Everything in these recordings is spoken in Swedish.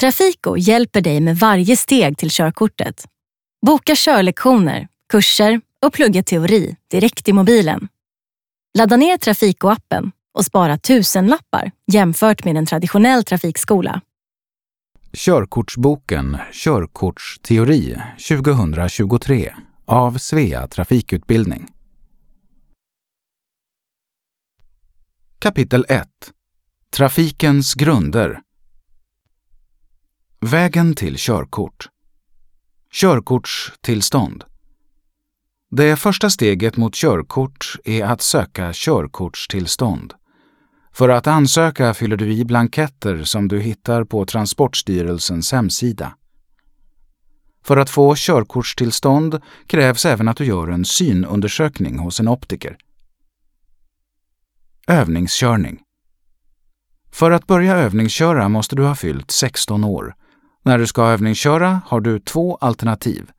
Trafiko hjälper dig med varje steg till körkortet. Boka körlektioner, kurser och plugga teori direkt i mobilen. Ladda ner Trafiko-appen och spara tusenlappar jämfört med en traditionell trafikskola. Körkortsboken Körkortsteori 2023 av Svea Trafikutbildning. Kapitel 1 Trafikens grunder Vägen till körkort Körkortstillstånd Det första steget mot körkort är att söka körkortstillstånd. För att ansöka fyller du i blanketter som du hittar på Transportstyrelsens hemsida. För att få körkortstillstånd krävs även att du gör en synundersökning hos en optiker. Övningskörning För att börja övningsköra måste du ha fyllt 16 år. När du ska övningsköra har du två alternativ.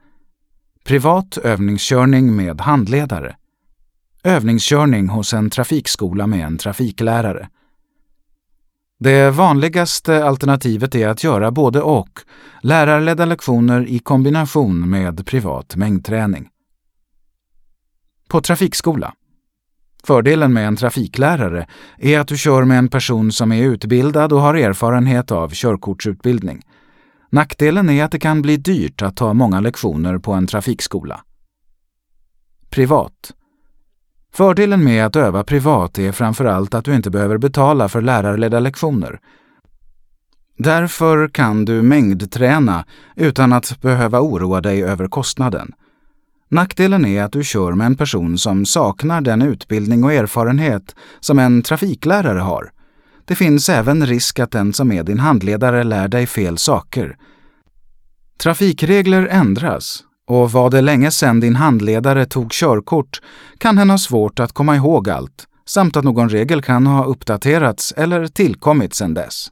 Privat övningskörning med handledare. Övningskörning hos en trafikskola med en trafiklärare. Det vanligaste alternativet är att göra både och, lärarledda lektioner i kombination med privat mängdträning. På trafikskola. Fördelen med en trafiklärare är att du kör med en person som är utbildad och har erfarenhet av körkortsutbildning. Nackdelen är att det kan bli dyrt att ta många lektioner på en trafikskola. Privat. Fördelen med att öva privat är framför allt att du inte behöver betala för lärarledda lektioner. Därför kan du mängdträna utan att behöva oroa dig över kostnaden. Nackdelen är att du kör med en person som saknar den utbildning och erfarenhet som en trafiklärare har. Det finns även risk att den som är din handledare lär dig fel saker. Trafikregler ändras och var det länge sedan din handledare tog körkort kan hen ha svårt att komma ihåg allt samt att någon regel kan ha uppdaterats eller tillkommit sedan dess.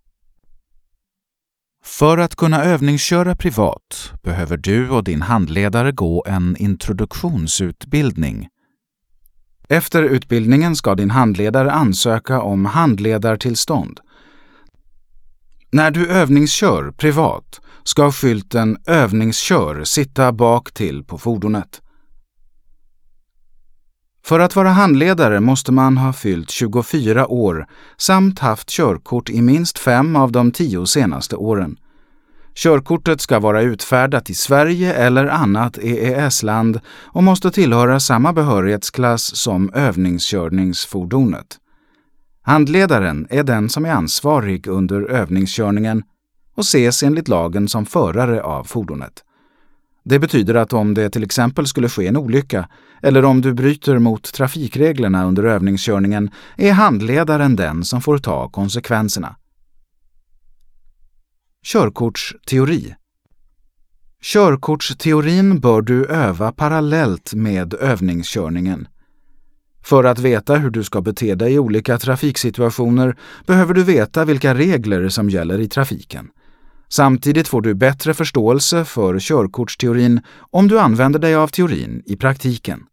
För att kunna övningsköra privat behöver du och din handledare gå en introduktionsutbildning. Efter utbildningen ska din handledare ansöka om handledartillstånd. När du övningskör privat ska skylten övningskör sitta bak till på fordonet. För att vara handledare måste man ha fyllt 24 år samt haft körkort i minst fem av de tio senaste åren. Körkortet ska vara utfärdat i Sverige eller annat EES-land och måste tillhöra samma behörighetsklass som övningskörningsfordonet. Handledaren är den som är ansvarig under övningskörningen och ses enligt lagen som förare av fordonet. Det betyder att om det till exempel skulle ske en olycka eller om du bryter mot trafikreglerna under övningskörningen är handledaren den som får ta konsekvenserna. Körkortsteori Körkortsteorin bör du öva parallellt med övningskörningen. För att veta hur du ska bete dig i olika trafiksituationer behöver du veta vilka regler som gäller i trafiken. Samtidigt får du bättre förståelse för körkortsteorin om du använder dig av teorin i praktiken.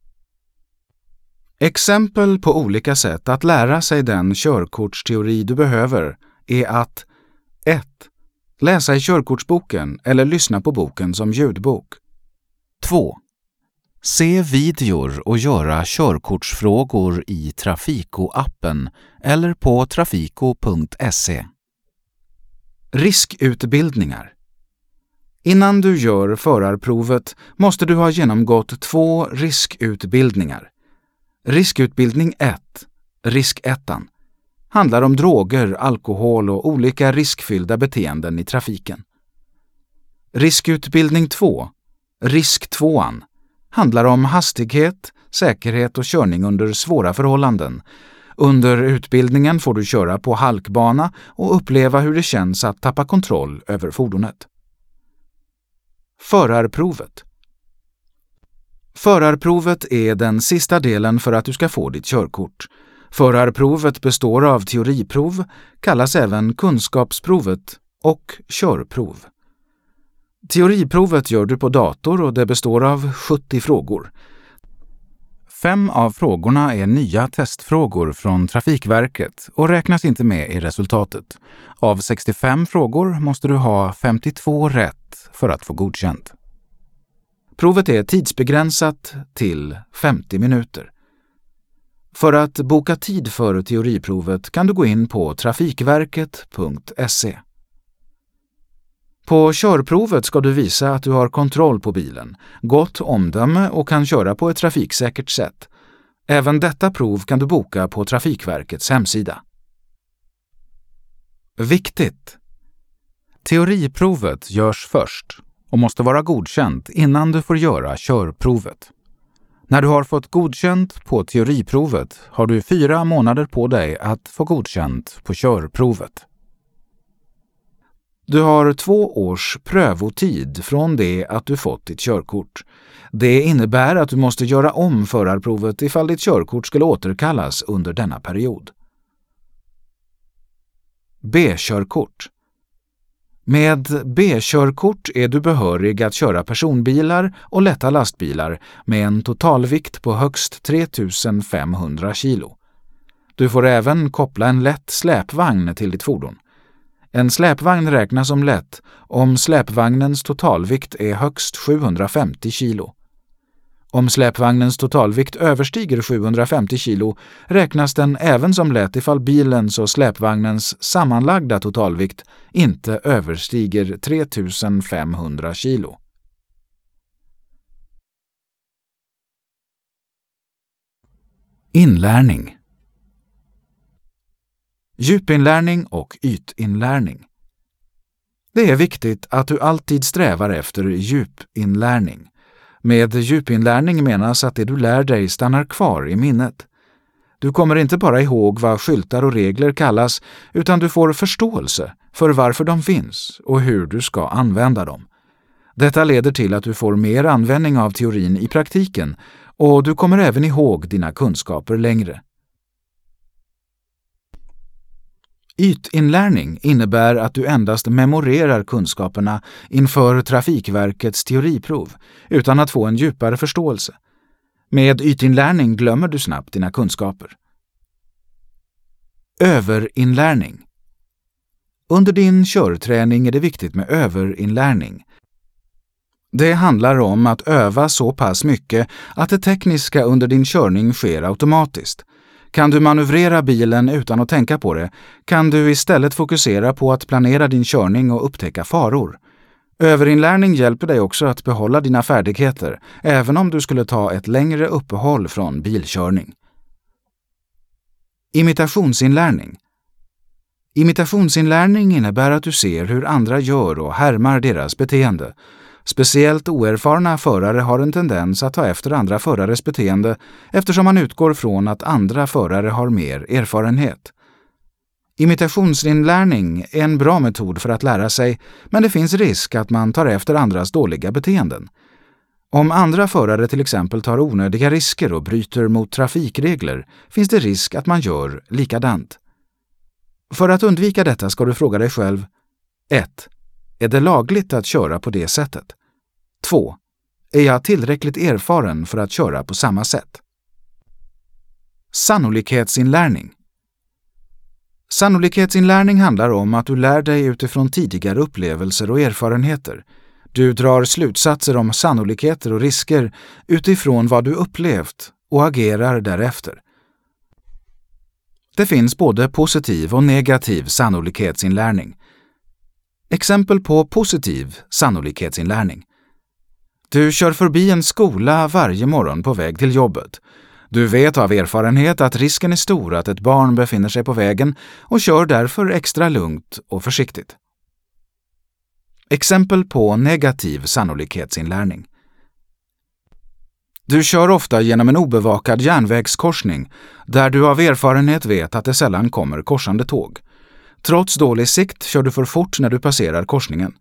Exempel på olika sätt att lära sig den körkortsteori du behöver är att 1. Läsa i körkortsboken eller lyssna på boken som ljudbok. 2. Se videor och göra körkortsfrågor i Trafiko-appen eller på trafiko.se. Riskutbildningar Innan du gör förarprovet måste du ha genomgått två riskutbildningar. Riskutbildning 1, Risk 1, handlar om droger, alkohol och olika riskfyllda beteenden i trafiken. Riskutbildning 2, Risk 2, handlar om hastighet, säkerhet och körning under svåra förhållanden under utbildningen får du köra på halkbana och uppleva hur det känns att tappa kontroll över fordonet. Förarprovet Förarprovet är den sista delen för att du ska få ditt körkort. Förarprovet består av teoriprov, kallas även kunskapsprovet och körprov. Teoriprovet gör du på dator och det består av 70 frågor. Fem av frågorna är nya testfrågor från Trafikverket och räknas inte med i resultatet. Av 65 frågor måste du ha 52 rätt för att få godkänt. Provet är tidsbegränsat till 50 minuter. För att boka tid för teoriprovet kan du gå in på trafikverket.se. På körprovet ska du visa att du har kontroll på bilen, gott omdöme och kan köra på ett trafiksäkert sätt. Även detta prov kan du boka på Trafikverkets hemsida. Viktigt! Teoriprovet görs först och måste vara godkänt innan du får göra körprovet. När du har fått godkänt på teoriprovet har du fyra månader på dig att få godkänt på körprovet. Du har två års prövotid från det att du fått ditt körkort. Det innebär att du måste göra om förarprovet ifall ditt körkort skulle återkallas under denna period. B-körkort med B-körkort är du behörig att köra personbilar och lätta lastbilar med en totalvikt på högst 3 500 kilo. Du får även koppla en lätt släpvagn till ditt fordon. En släpvagn räknas som lätt om släpvagnens totalvikt är högst 750 kilo. Om släpvagnens totalvikt överstiger 750 kilo räknas den även som lätt ifall bilens och släpvagnens sammanlagda totalvikt inte överstiger 3500 kilo. Inlärning Djupinlärning och ytinlärning. Det är viktigt att du alltid strävar efter djupinlärning. Med djupinlärning menas att det du lär dig stannar kvar i minnet. Du kommer inte bara ihåg vad skyltar och regler kallas, utan du får förståelse för varför de finns och hur du ska använda dem. Detta leder till att du får mer användning av teorin i praktiken och du kommer även ihåg dina kunskaper längre. Ytinlärning innebär att du endast memorerar kunskaperna inför Trafikverkets teoriprov utan att få en djupare förståelse. Med ytinlärning glömmer du snabbt dina kunskaper. Överinlärning Under din körträning är det viktigt med överinlärning. Det handlar om att öva så pass mycket att det tekniska under din körning sker automatiskt. Kan du manövrera bilen utan att tänka på det kan du istället fokusera på att planera din körning och upptäcka faror. Överinlärning hjälper dig också att behålla dina färdigheter, även om du skulle ta ett längre uppehåll från bilkörning. Imitationsinlärning Imitationsinlärning innebär att du ser hur andra gör och härmar deras beteende. Speciellt oerfarna förare har en tendens att ta efter andra förares beteende eftersom man utgår från att andra förare har mer erfarenhet. Imitationsinlärning är en bra metod för att lära sig, men det finns risk att man tar efter andras dåliga beteenden. Om andra förare till exempel tar onödiga risker och bryter mot trafikregler finns det risk att man gör likadant. För att undvika detta ska du fråga dig själv 1. Är det lagligt att köra på det sättet? 2. Är jag tillräckligt erfaren för att köra på samma sätt? Sannolikhetsinlärning Sannolikhetsinlärning handlar om att du lär dig utifrån tidigare upplevelser och erfarenheter. Du drar slutsatser om sannolikheter och risker utifrån vad du upplevt och agerar därefter. Det finns både positiv och negativ sannolikhetsinlärning. Exempel på positiv sannolikhetsinlärning. Du kör förbi en skola varje morgon på väg till jobbet. Du vet av erfarenhet att risken är stor att ett barn befinner sig på vägen och kör därför extra lugnt och försiktigt. Exempel på negativ sannolikhetsinlärning. Du kör ofta genom en obevakad järnvägskorsning där du av erfarenhet vet att det sällan kommer korsande tåg. Trots dålig sikt kör du för fort när du passerar korsningen.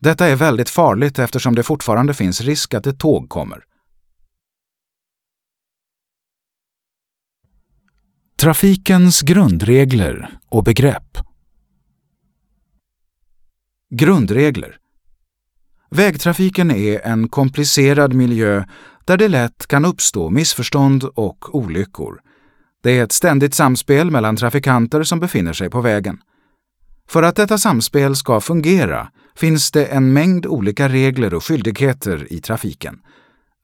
Detta är väldigt farligt eftersom det fortfarande finns risk att ett tåg kommer. Trafikens grundregler och begrepp Grundregler Vägtrafiken är en komplicerad miljö där det lätt kan uppstå missförstånd och olyckor. Det är ett ständigt samspel mellan trafikanter som befinner sig på vägen. För att detta samspel ska fungera finns det en mängd olika regler och skyldigheter i trafiken.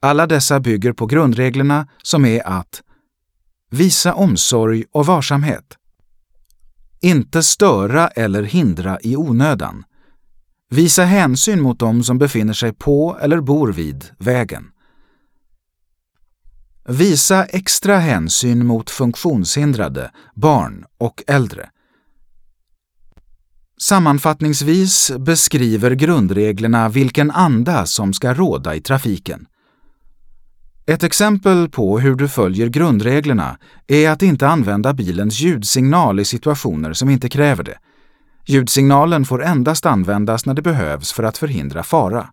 Alla dessa bygger på grundreglerna som är att visa omsorg och varsamhet, inte störa eller hindra i onödan, visa hänsyn mot dem som befinner sig på eller bor vid vägen, visa extra hänsyn mot funktionshindrade, barn och äldre, Sammanfattningsvis beskriver grundreglerna vilken anda som ska råda i trafiken. Ett exempel på hur du följer grundreglerna är att inte använda bilens ljudsignal i situationer som inte kräver det. Ljudsignalen får endast användas när det behövs för att förhindra fara.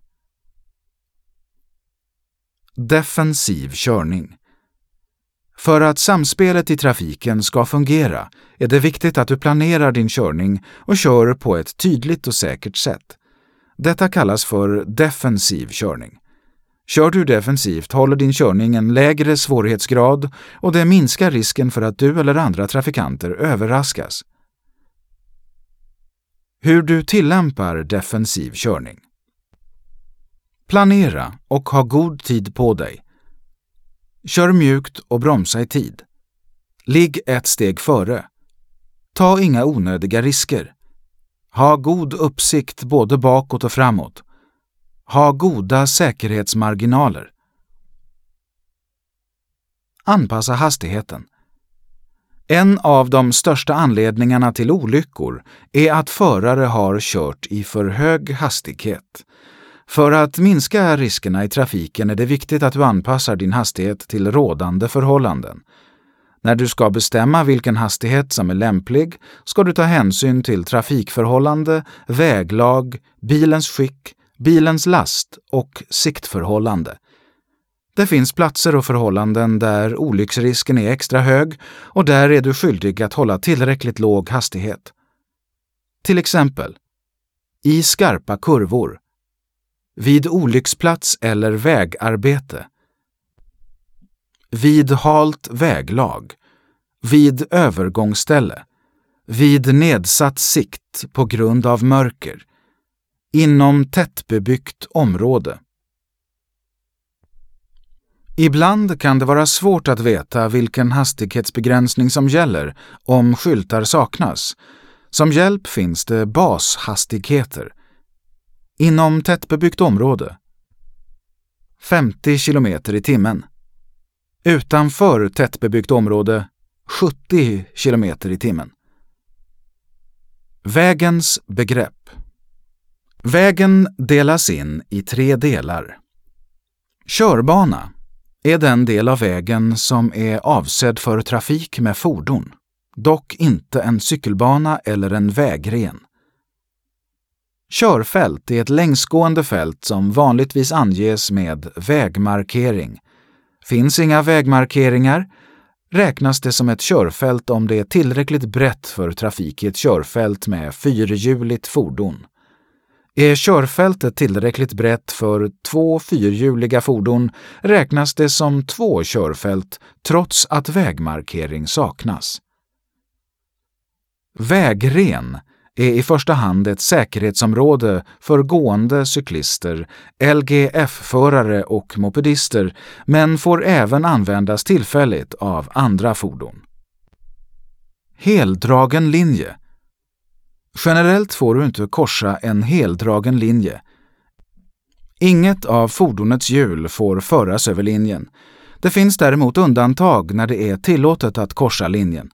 Defensiv körning för att samspelet i trafiken ska fungera är det viktigt att du planerar din körning och kör på ett tydligt och säkert sätt. Detta kallas för defensiv körning. Kör du defensivt håller din körning en lägre svårighetsgrad och det minskar risken för att du eller andra trafikanter överraskas. Hur du tillämpar defensiv körning. Planera och ha god tid på dig. Kör mjukt och bromsa i tid. Ligg ett steg före. Ta inga onödiga risker. Ha god uppsikt både bakåt och framåt. Ha goda säkerhetsmarginaler. Anpassa hastigheten. En av de största anledningarna till olyckor är att förare har kört i för hög hastighet. För att minska riskerna i trafiken är det viktigt att du anpassar din hastighet till rådande förhållanden. När du ska bestämma vilken hastighet som är lämplig ska du ta hänsyn till trafikförhållande, väglag, bilens skick, bilens last och siktförhållande. Det finns platser och förhållanden där olycksrisken är extra hög och där är du skyldig att hålla tillräckligt låg hastighet. Till exempel, i skarpa kurvor, vid olycksplats eller vägarbete. Vid halt väglag. Vid övergångsställe. Vid nedsatt sikt på grund av mörker. Inom tättbebyggt område. Ibland kan det vara svårt att veta vilken hastighetsbegränsning som gäller om skyltar saknas. Som hjälp finns det bashastigheter Inom tättbebyggt område 50 km i timmen. Utanför tättbebyggt område 70 km i timmen. Vägens begrepp Vägen delas in i tre delar. Körbana är den del av vägen som är avsedd för trafik med fordon, dock inte en cykelbana eller en vägren. Körfält är ett längsgående fält som vanligtvis anges med vägmarkering. Finns inga vägmarkeringar räknas det som ett körfält om det är tillräckligt brett för trafik i ett körfält med fyrhjuligt fordon. Är körfältet tillräckligt brett för två fyrhjuliga fordon räknas det som två körfält trots att vägmarkering saknas. Vägren är i första hand ett säkerhetsområde för gående cyklister, LGF-förare och mopedister, men får även användas tillfälligt av andra fordon. Heldragen linje Generellt får du inte korsa en heldragen linje. Inget av fordonets hjul får föras över linjen. Det finns däremot undantag när det är tillåtet att korsa linjen.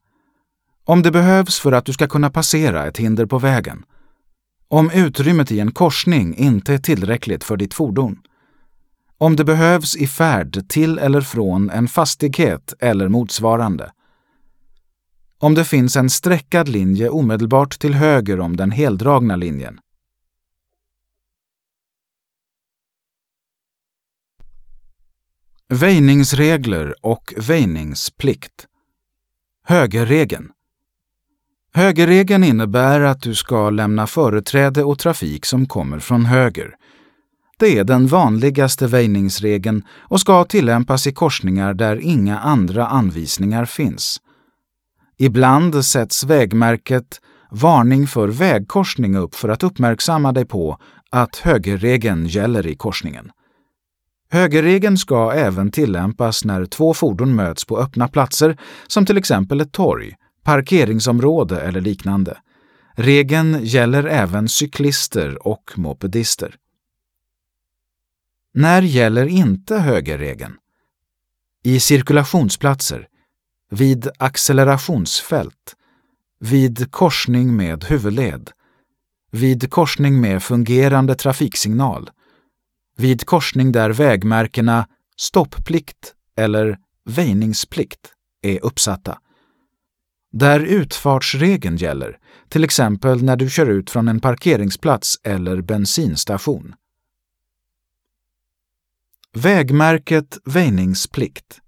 Om det behövs för att du ska kunna passera ett hinder på vägen. Om utrymmet i en korsning inte är tillräckligt för ditt fordon. Om det behövs i färd till eller från en fastighet eller motsvarande. Om det finns en streckad linje omedelbart till höger om den heldragna linjen. Väjningsregler och väjningsplikt. Högerregeln. Högerregeln innebär att du ska lämna företräde åt trafik som kommer från höger. Det är den vanligaste väjningsregeln och ska tillämpas i korsningar där inga andra anvisningar finns. Ibland sätts vägmärket Varning för vägkorsning upp för att uppmärksamma dig på att högerregeln gäller i korsningen. Högerregeln ska även tillämpas när två fordon möts på öppna platser som till exempel ett torg, parkeringsområde eller liknande. Regeln gäller även cyklister och mopedister. När gäller inte högerregeln? I cirkulationsplatser, vid accelerationsfält, vid korsning med huvudled, vid korsning med fungerande trafiksignal, vid korsning där vägmärkena stopplikt eller väjningsplikt är uppsatta. Där utfartsregeln gäller, till exempel när du kör ut från en parkeringsplats eller bensinstation. Vägmärket väjningsplikt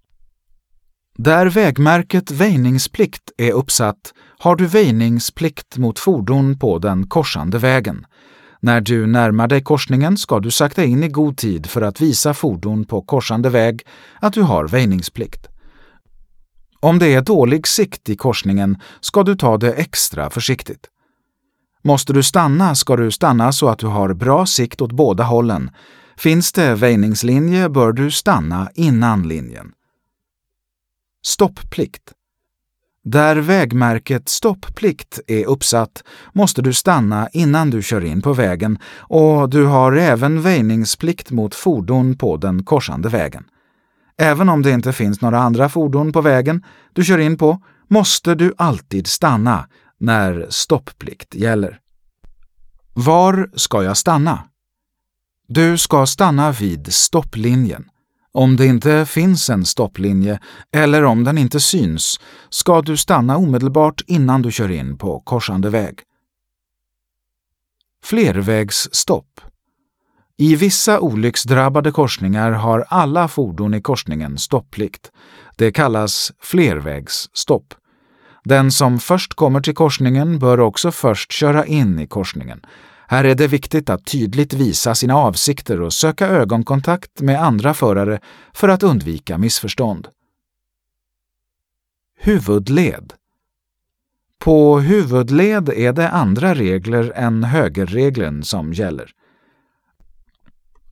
Där vägmärket väjningsplikt är uppsatt har du väjningsplikt mot fordon på den korsande vägen. När du närmar dig korsningen ska du sakta in i god tid för att visa fordon på korsande väg att du har väjningsplikt. Om det är dålig sikt i korsningen ska du ta det extra försiktigt. Måste du stanna ska du stanna så att du har bra sikt åt båda hållen. Finns det väjningslinje bör du stanna innan linjen. Stopplikt där vägmärket stopplikt är uppsatt måste du stanna innan du kör in på vägen och du har även väjningsplikt mot fordon på den korsande vägen. Även om det inte finns några andra fordon på vägen du kör in på måste du alltid stanna när stopplikt gäller. Var ska jag stanna? Du ska stanna vid stopplinjen. Om det inte finns en stopplinje eller om den inte syns ska du stanna omedelbart innan du kör in på korsande väg. Flervägsstopp i vissa olycksdrabbade korsningar har alla fordon i korsningen stopplikt. Det kallas flervägsstopp. Den som först kommer till korsningen bör också först köra in i korsningen. Här är det viktigt att tydligt visa sina avsikter och söka ögonkontakt med andra förare för att undvika missförstånd. Huvudled På huvudled är det andra regler än högerregeln som gäller.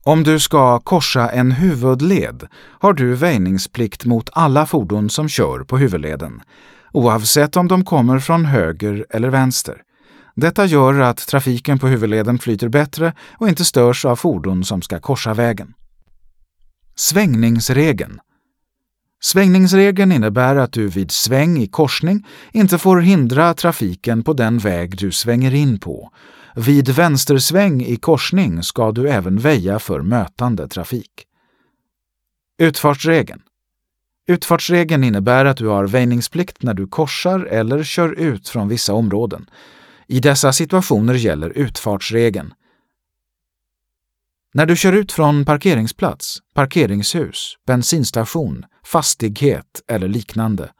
Om du ska korsa en huvudled har du väjningsplikt mot alla fordon som kör på huvudleden, oavsett om de kommer från höger eller vänster. Detta gör att trafiken på huvudleden flyter bättre och inte störs av fordon som ska korsa vägen. Svängningsregeln Svängningsregeln innebär att du vid sväng i korsning inte får hindra trafiken på den väg du svänger in på. Vid vänstersväng i korsning ska du även väja för mötande trafik. Utfartsregeln Utfartsregeln innebär att du har väjningsplikt när du korsar eller kör ut från vissa områden. I dessa situationer gäller utfartsregeln. När du kör ut från parkeringsplats, parkeringshus, bensinstation, fastighet eller liknande.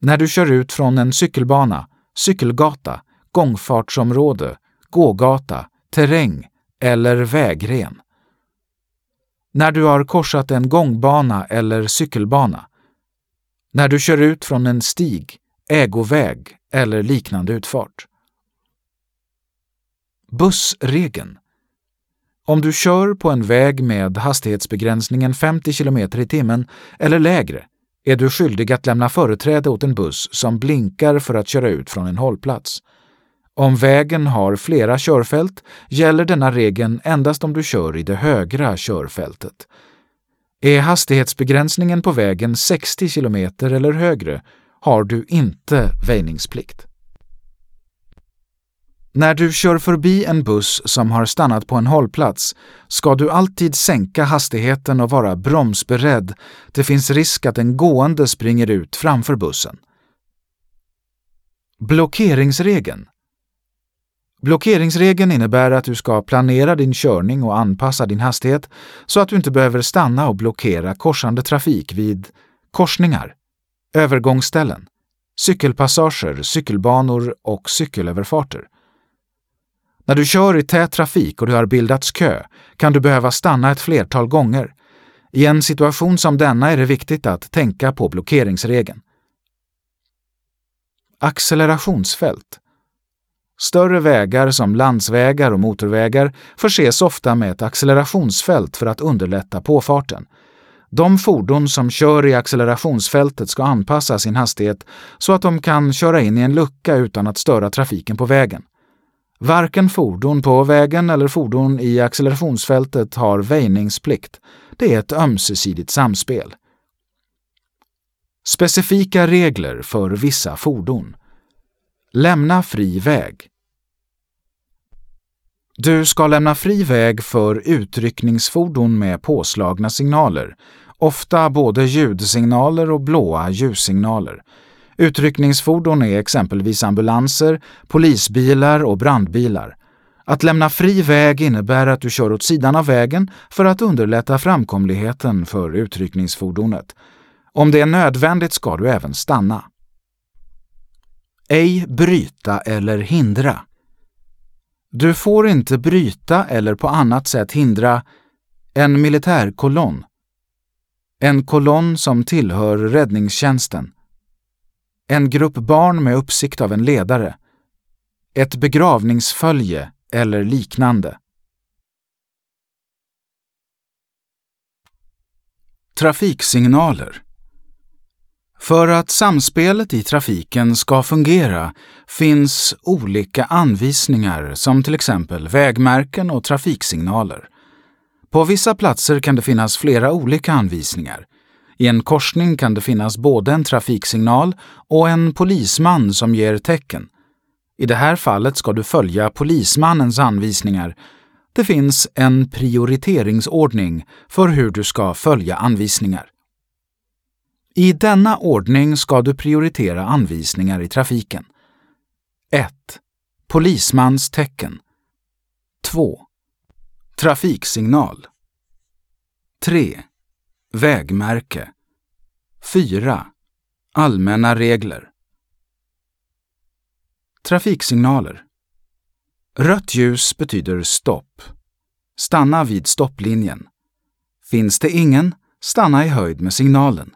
När du kör ut från en cykelbana, cykelgata, gångfartsområde, gågata, terräng eller vägren. När du har korsat en gångbana eller cykelbana. När du kör ut från en stig, ägoväg eller liknande utfart. Bussregeln. Om du kör på en väg med hastighetsbegränsningen 50 km i timmen eller lägre är du skyldig att lämna företräde åt en buss som blinkar för att köra ut från en hållplats. Om vägen har flera körfält gäller denna regeln endast om du kör i det högra körfältet. Är hastighetsbegränsningen på vägen 60 km eller högre har du inte väjningsplikt. När du kör förbi en buss som har stannat på en hållplats ska du alltid sänka hastigheten och vara bromsberedd. Det finns risk att en gående springer ut framför bussen. Blockeringsregeln Blockeringsregeln innebär att du ska planera din körning och anpassa din hastighet så att du inte behöver stanna och blockera korsande trafik vid korsningar, övergångsställen, cykelpassager, cykelbanor och cykelöverfarter. När du kör i tät trafik och det har bildats kö kan du behöva stanna ett flertal gånger. I en situation som denna är det viktigt att tänka på blockeringsregeln. Accelerationsfält Större vägar som landsvägar och motorvägar förses ofta med ett accelerationsfält för att underlätta påfarten. De fordon som kör i accelerationsfältet ska anpassa sin hastighet så att de kan köra in i en lucka utan att störa trafiken på vägen. Varken fordon på vägen eller fordon i accelerationsfältet har väjningsplikt. Det är ett ömsesidigt samspel. Specifika regler för vissa fordon. Lämna fri väg. Du ska lämna fri väg för utryckningsfordon med påslagna signaler, ofta både ljudsignaler och blåa ljussignaler. Utryckningsfordon är exempelvis ambulanser, polisbilar och brandbilar. Att lämna fri väg innebär att du kör åt sidan av vägen för att underlätta framkomligheten för utryckningsfordonet. Om det är nödvändigt ska du även stanna. Ej bryta eller hindra. Du får inte bryta eller på annat sätt hindra en militärkolonn, en kolonn som tillhör räddningstjänsten, en grupp barn med uppsikt av en ledare, ett begravningsfölje eller liknande. Trafiksignaler för att samspelet i trafiken ska fungera finns olika anvisningar som till exempel vägmärken och trafiksignaler. På vissa platser kan det finnas flera olika anvisningar. I en korsning kan det finnas både en trafiksignal och en polisman som ger tecken. I det här fallet ska du följa polismannens anvisningar. Det finns en prioriteringsordning för hur du ska följa anvisningar. I denna ordning ska du prioritera anvisningar i trafiken. 1. Polismans tecken. 2. Trafiksignal. 3. Vägmärke. 4. Allmänna regler. Trafiksignaler. Rött ljus betyder stopp. Stanna vid stopplinjen. Finns det ingen, stanna i höjd med signalen.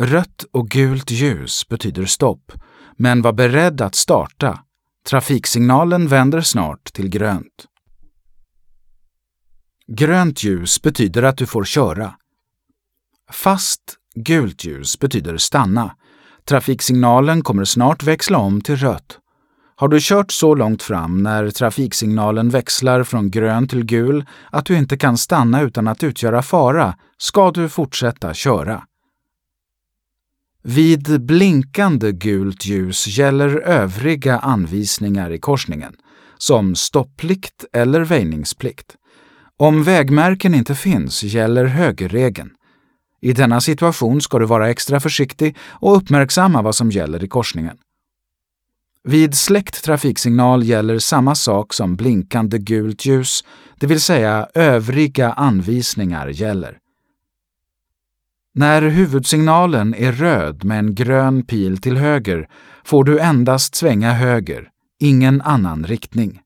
Rött och gult ljus betyder stopp, men var beredd att starta. Trafiksignalen vänder snart till grönt. Grönt ljus betyder att du får köra. Fast gult ljus betyder stanna. Trafiksignalen kommer snart växla om till rött. Har du kört så långt fram när trafiksignalen växlar från grön till gul att du inte kan stanna utan att utgöra fara ska du fortsätta köra. Vid blinkande gult ljus gäller övriga anvisningar i korsningen, som stopplikt eller väjningsplikt. Om vägmärken inte finns gäller högerregeln. I denna situation ska du vara extra försiktig och uppmärksamma vad som gäller i korsningen. Vid släckt trafiksignal gäller samma sak som blinkande gult ljus, det vill säga övriga anvisningar gäller. När huvudsignalen är röd med en grön pil till höger får du endast svänga höger, ingen annan riktning.